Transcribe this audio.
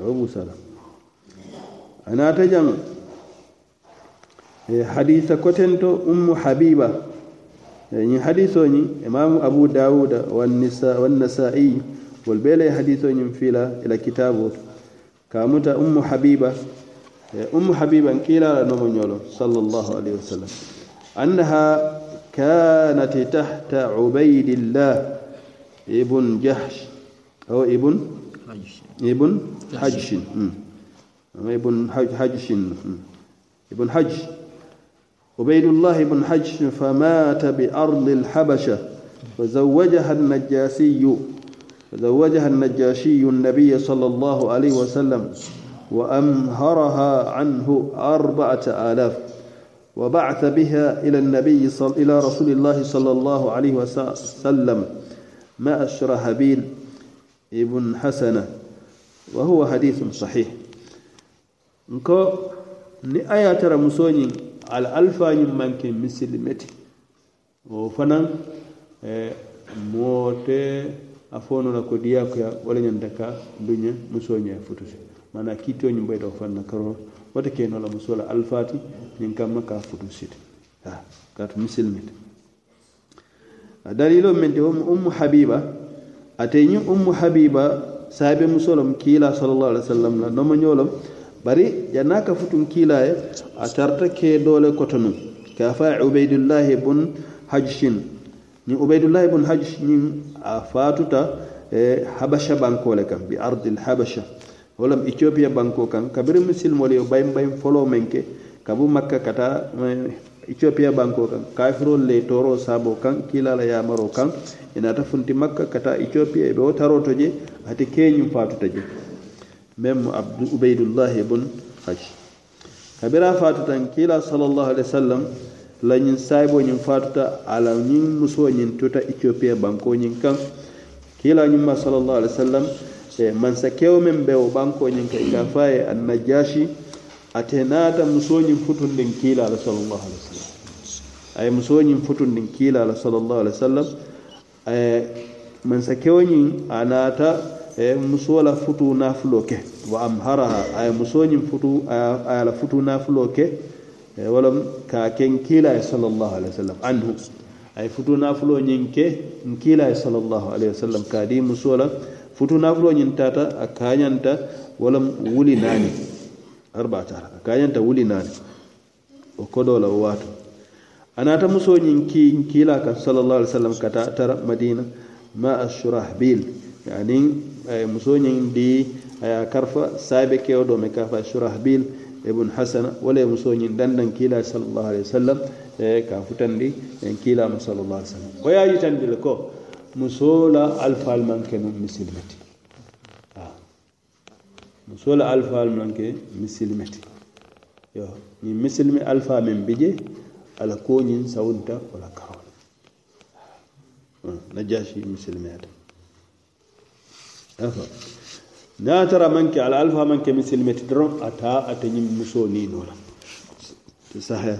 أبو سلام أنا تجمع حديث كتنتو أم حبيبة يعني حديثوني إمام أبو داود والنساء والنسائي والبيلة حديثوني فيلا إلى كتابه كامتا أم حبيبة أم حبيبة كيلا نمونيولو صلى الله عليه وسلم أنها كانت تحت عبيد الله ابن جحش أو ابن ابن حجش ابن حجش ابن حج عبيد الله بن حج فمات بأرض الحبشة. فزوجها النجاسي. فزوجها النجاشي النبي صلى الله عليه وسلم. وأمهرها عنه أربعة آلاف. وبعث بها إلى النبي صل... إلى رسول الله صلى الله عليه وسلم. ما ibn hasana. Wa huwa hadithun sahih. Nko ni aya tara musoni al alfa ñin manke misilimeti o fanan e moote na kodi ko ya wala ñanta ka duña futuse mana kiitoñin ɓeyda o fanna karo wata kenola musola alfati ah, nin kam ka futusite kaatu kat a dalilo min de um ummu habiba ate ñiŋ ummu habiba saabe musolom kiila salallahu alai sallam la noma ñolom bari janna ka futun kiila ye a tarta ke dole kotonu ka fa ubaydullahi bun hajshin. Ñiŋ ubaydullahi bun hajsh ñiŋ a fatuta e habasha banko le kan bi ardil habasha. Wolam ethiopia banko kan kabiri misilmolu yo bayim bayim folo men ke kabu makka kata e, ethiopia banko kan. Kafirol le toro sabo kan kilala yamaro kan. Inata funti makka kata ethiopia e ɓe wo taroto je ate keñum fatuta je même abdu ubaydullah ibn haj kabira fatutan kila sallallahu alaihi wasallam la ñin saybo ñin fatuta ala ñin muso ñin tuta ethiopia banko ñin kan. Kila ñin ma sallallahu alaihi wasallam e mansa kewo men be o banko ñin kay ka faye an najashi a naata musoñiŋ futundin kiila la salallahu alai wa sallam a ye musoñiŋ futundin kiila la salallahu alai wa sallam a ye mansa kewoñiŋ a naata muso e musola futu nafulo e ke wa amhara a ye musoñiŋ futu a ye futu nafulo ke walam ka ken kiila ye salallahu alai wa anhu a ye futu nafulo ñiŋ ke n kiila ye salallahu alai wa ka di muso futu nafulo ñiŋ taata a kañanta walam wuli nani. arbatar kayanta wuli nani. O kodo la wato anata muso nyin ki kila kan sallallahu alaihi wasallam kata tar madina. Ma ashrahbil yani eh, muso nyin di aya eh, karfa sabe ke odo me karfa shurahbil ibn hasan wala muso nyin dandan kila sallallahu alaihi wasallam e ka futandi eh, en kila mu sallallahu alaihi wasallam. Waya yitandi ko musola alfal man kenu mislimati muso la alifaalu noŋ ke misilime ti yo ñiŋ misilime alifaa meŋ bi je a la koo ñiŋ sawunta wo la karoo le najasi misilimeyata afa niŋ a tara maŋ ke a la alifaa maŋ ke misilime ti doroŋ ata ate ñiŋ musoo niinoo la te sahaya